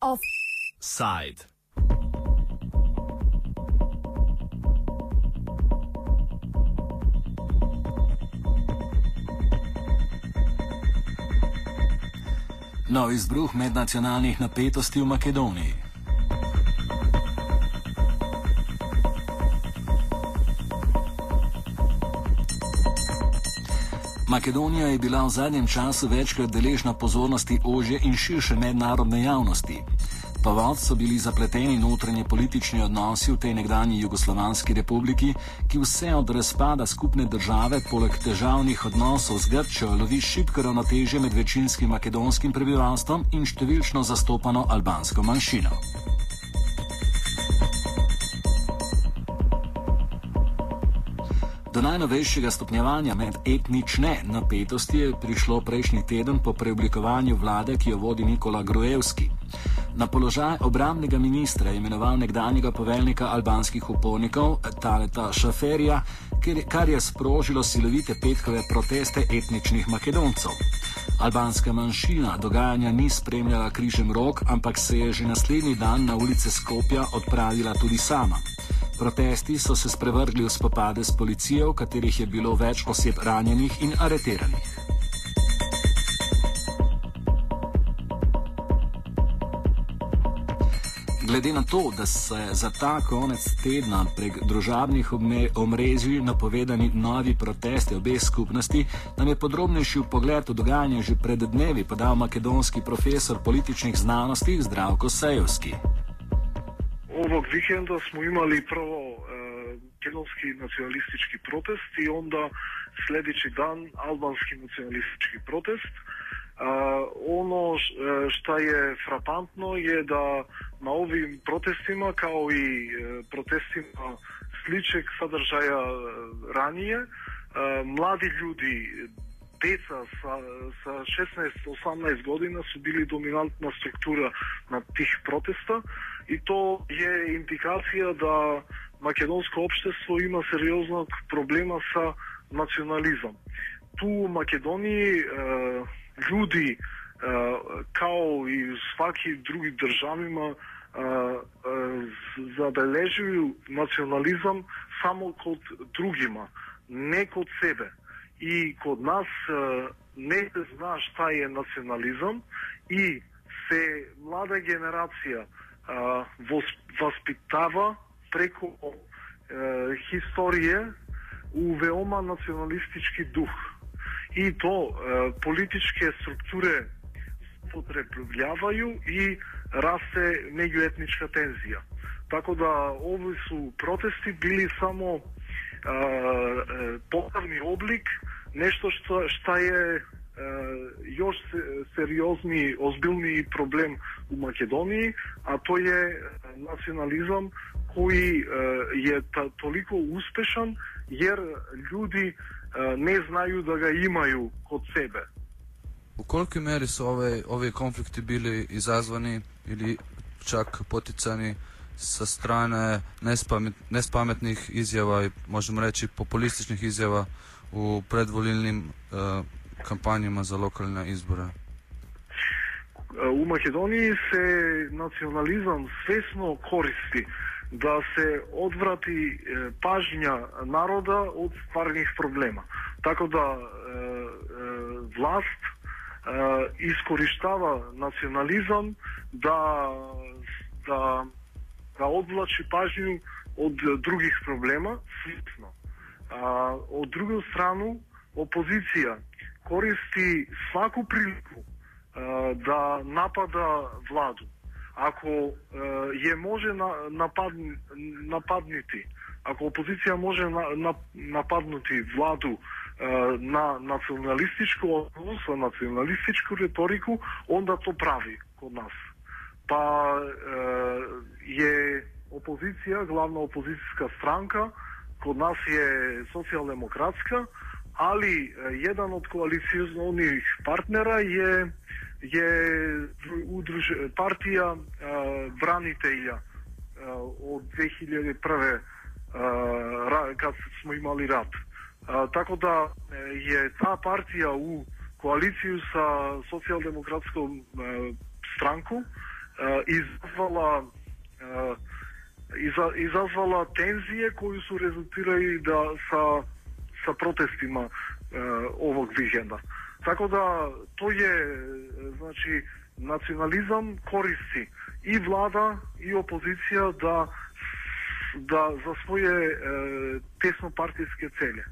Offside. Nov izbruh mednacionalnih napetosti v Makedoniji. Makedonija je bila v zadnjem času večkrat deležna pozornosti ožje in širše mednarodne javnosti. Povod so bili zapleteni notranje politični odnosi v tej nekdanji Jugoslovanski republiki, ki vse od razpada skupne države, poleg težavnih odnosov z Grčijo, lovi šibko ravnotežje med večinskim makedonskim prebivalstvom in številčno zastopano albansko manjšino. Do najnovejšega stopnjevanja med etnične napetosti je prišlo prejšnji teden po preoblikovanju vlade, ki jo vodi Nikola Grujevski. Na položaj obramnega ministra je imenoval nekdanjega poveljnika albanskih upornikov Taleta Šaferija, kar je sprožilo silovite petkove proteste etničnih makedoncev. Albanska manjšina dogajanja ni spremljala križem rok, ampak se je že naslednji dan na ulice Skopja odpravila tudi sama. Protesti so se sprevrgli v spopade s policijo, v katerih je bilo več oseb ranjenih in areteranih. Glede na to, da se za ta konec tedna prek družabnih omrežij napovedani novi protesti obeh skupnosti, nam je podrobnejši pogled v dogajanje že pred dnevi podal makedonski profesor političnih znanosti Zdravko Sejovski. Минатиот викенда смо имали прво македонски националистички протест и онда следичи дан албански националистички протест. А, оно што е фрапантно е да на овим протестима, као и протестима сличек содржаја ранije, млади луѓи деца со 16-18 година се били доминантна структура на тих протеста и то е индикација да македонско општество има сериозна проблема со национализам. Ту Македонија е, луѓи е, као и сваки други држави државима забележуваат национализам само код другима, не код себе и код нас не се nas шта е национализам и се млада генерација se mlada преку е, хисторија у веома националистички дух. И то е, структури структуре потребљавају и расте меѓуетничка тензија. Така да овој су протести били само е, покавни облик, nešto što, šta je uh, još seriozni, ozbiljni problem u Makedoniji, a to je e, nacionalizam koji e, je ta, toliko uspešan jer ljudi ne znaju da ga imaju kod sebe. U kolikoj meri su ove, ove konflikti bili izazvani ili čak poticani sa strane nespametnih izjava i možemo reći populističnih izjava u predvolilnim uh, кампањама за локални избори? У Македонија се национализам свесно користи да се одврати пажња народа од стварних проблема. Така да власт искориштава национализам да да да одвлачи пажњу од других проблема, свесно. А, од друга страна, опозиција користи сваку прилику да напада владу. Ако ја може на, напад, нападнити, ако опозиција може на, на, нападнути владу на националистичко со националистичку риторику, онда то прави код нас. Па е опозиција, главна опозицијска странка, код нас е социјалдемократска, али еден од koalicijskih партнера е е удруж, партија uh, од uh, od 2001. Uh, kad smo imali. А, така да е таа партија у коалицију со социјалдемократском странку изазвала изазвала тензија кои се резултираи да са са протестима овог викенда. Така да тој е значи национализам користи и влада и опозиција да да за своје е, тесно партиски цели.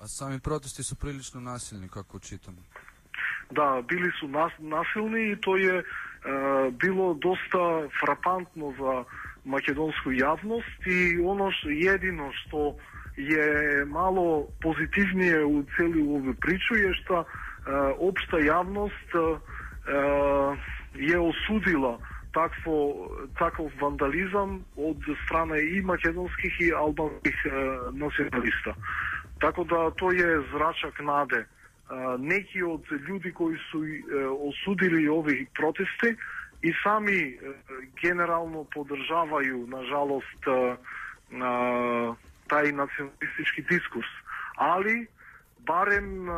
А сами протести су прилично насилни, како читам. Да, били су нас, насилни и тој е, е било доста фрапантно за македонску јавност и оно што едино што е мало позитивнije у цели овој причу е што општа јавност е осудила такво таков вандализам од страна и македонских и албанских националиста. Така да тој е зрачак наде. Неки од луѓе кои су осудили овие протести и сами генерално подржавају на жалост, тај националистички дискурс. Али барем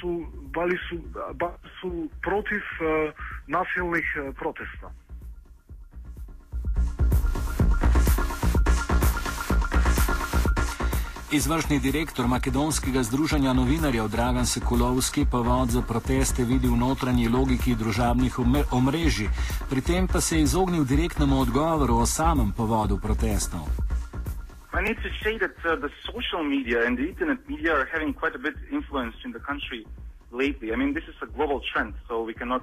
су бали су, су против насилних протеста. Izvršni direktor Makedonskega združenja novinarjev Dragan Sekulovski povod za proteste vidi v notranji logiki družabnih omrežij, pri tem pa se je izognil direktnemu odgovoru o samem povodu protestov. I need to say that uh, the social media and the internet media are having quite a bit influence in the country lately. I mean, this is a global trend, so we cannot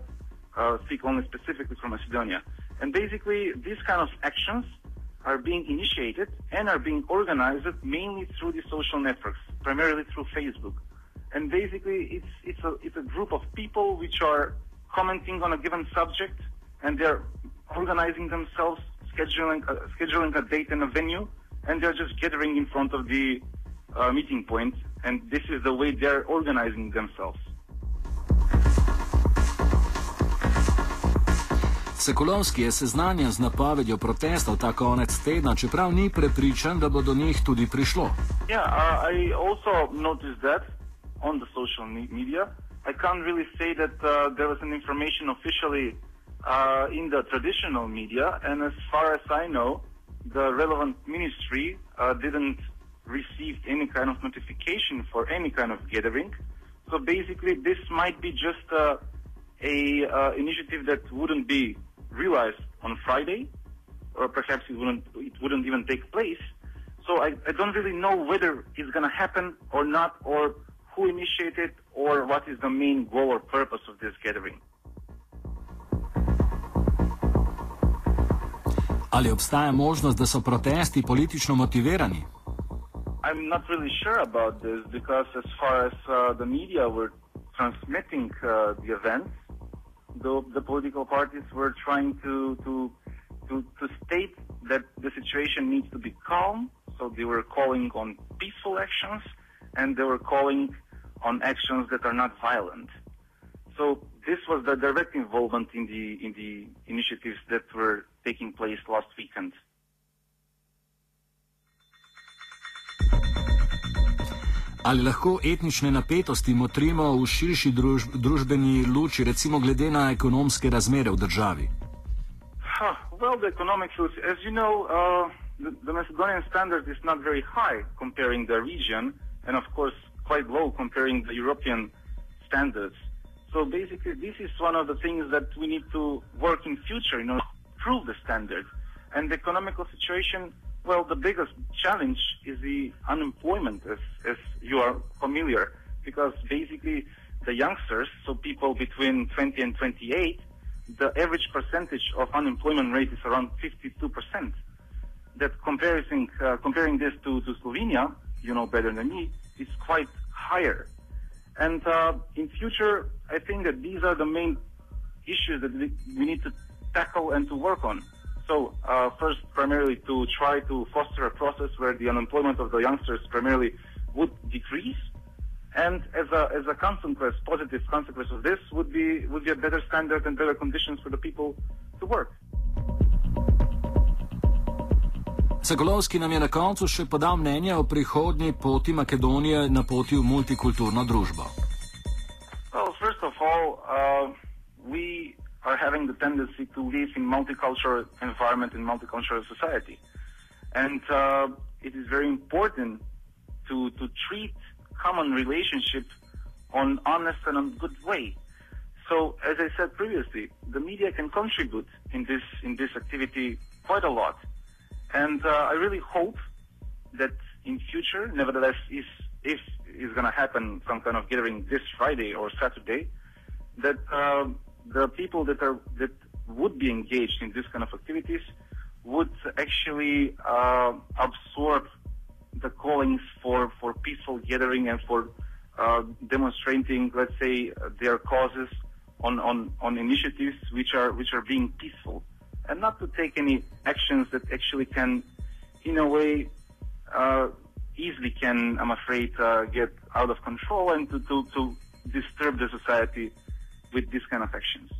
uh, speak only specifically for Macedonia. And basically, these kind of actions are being initiated and are being organized mainly through the social networks, primarily through Facebook. And basically, it's it's a it's a group of people which are commenting on a given subject, and they're organizing themselves, scheduling uh, scheduling a date and a venue, and they're just gathering in front of the uh, meeting point, and this is the way they're organizing themselves. Sekulovski je seznanjen z napovedjo protestov ta konec tedna, čeprav ni prepričan, da bo do njih tudi prišlo. Yeah, uh, I also noticed that on the social media. I can't really say that uh, there was an information officially uh, in the traditional media, and as far as I know, the relevant ministry uh, didn't receive any kind of notification for any kind of gathering. So basically, this might be just uh, a uh, initiative that wouldn't be realized on Friday, or perhaps it wouldn't it wouldn't even take place. So I, I don't really know whether it's going to happen or not, or who initiated, or what is the main goal or purpose of this gathering. Ali obstaja možnost, da so protesti politično motivirani? I'm not really sure about this because, as far as uh, the media were transmitting uh, the events, the, the political parties were trying to, to to to state that the situation needs to be calm. So they were calling on peaceful actions, and they were calling on actions that are not violent. So this was the direct involvement in the in the initiatives that were taking place last weekend. Ali lahko etnične napetosti motrimo v širši druž, družbeni luči, recimo glede na ekonomske razmere v državi? Huh, well, the economics, as you know, uh, the, the Macedonian standard is not very high comparing the region, and of course quite low comparing the European standards. So basically, this is one of the things that we need to work in future, you know, improve the standard. And the economical situation, well, the biggest challenge is the unemployment, as, as you are familiar, because basically the youngsters, so people between 20 and 28, the average percentage of unemployment rate is around 52%. That comparison, uh, comparing this to, to Slovenia, you know better than me, is quite higher. And uh, in future, I think that these are the main issues that we, we need to tackle and to work on. So uh, first, primarily to try to foster a process where the unemployment of the youngsters primarily would decrease, and as a as a consequence, positive consequence of this would be would be a better standard and better conditions for the people to work. Cagolovski nam je na koncu še podal mnenje o prihodnji poti Makedonije na poti v multikulturno družbo. Tendency to live in multicultural environment in multicultural society. And uh, it is very important to, to treat common relationship on honest and on good way. So, as I said previously, the media can contribute in this in this activity quite a lot, and uh, I really hope that in future, nevertheless, if if is going to happen some kind of gathering this Friday or Saturday, that uh, the people that are that would be engaged in this kind of activities would actually uh, absorb the callings for, for peaceful gathering and for uh, demonstrating, let's say, their causes on, on, on initiatives which are which are being peaceful, and not to take any actions that actually can, in a way, uh, easily can, I'm afraid, uh, get out of control and to, to, to disturb the society with these kind of actions.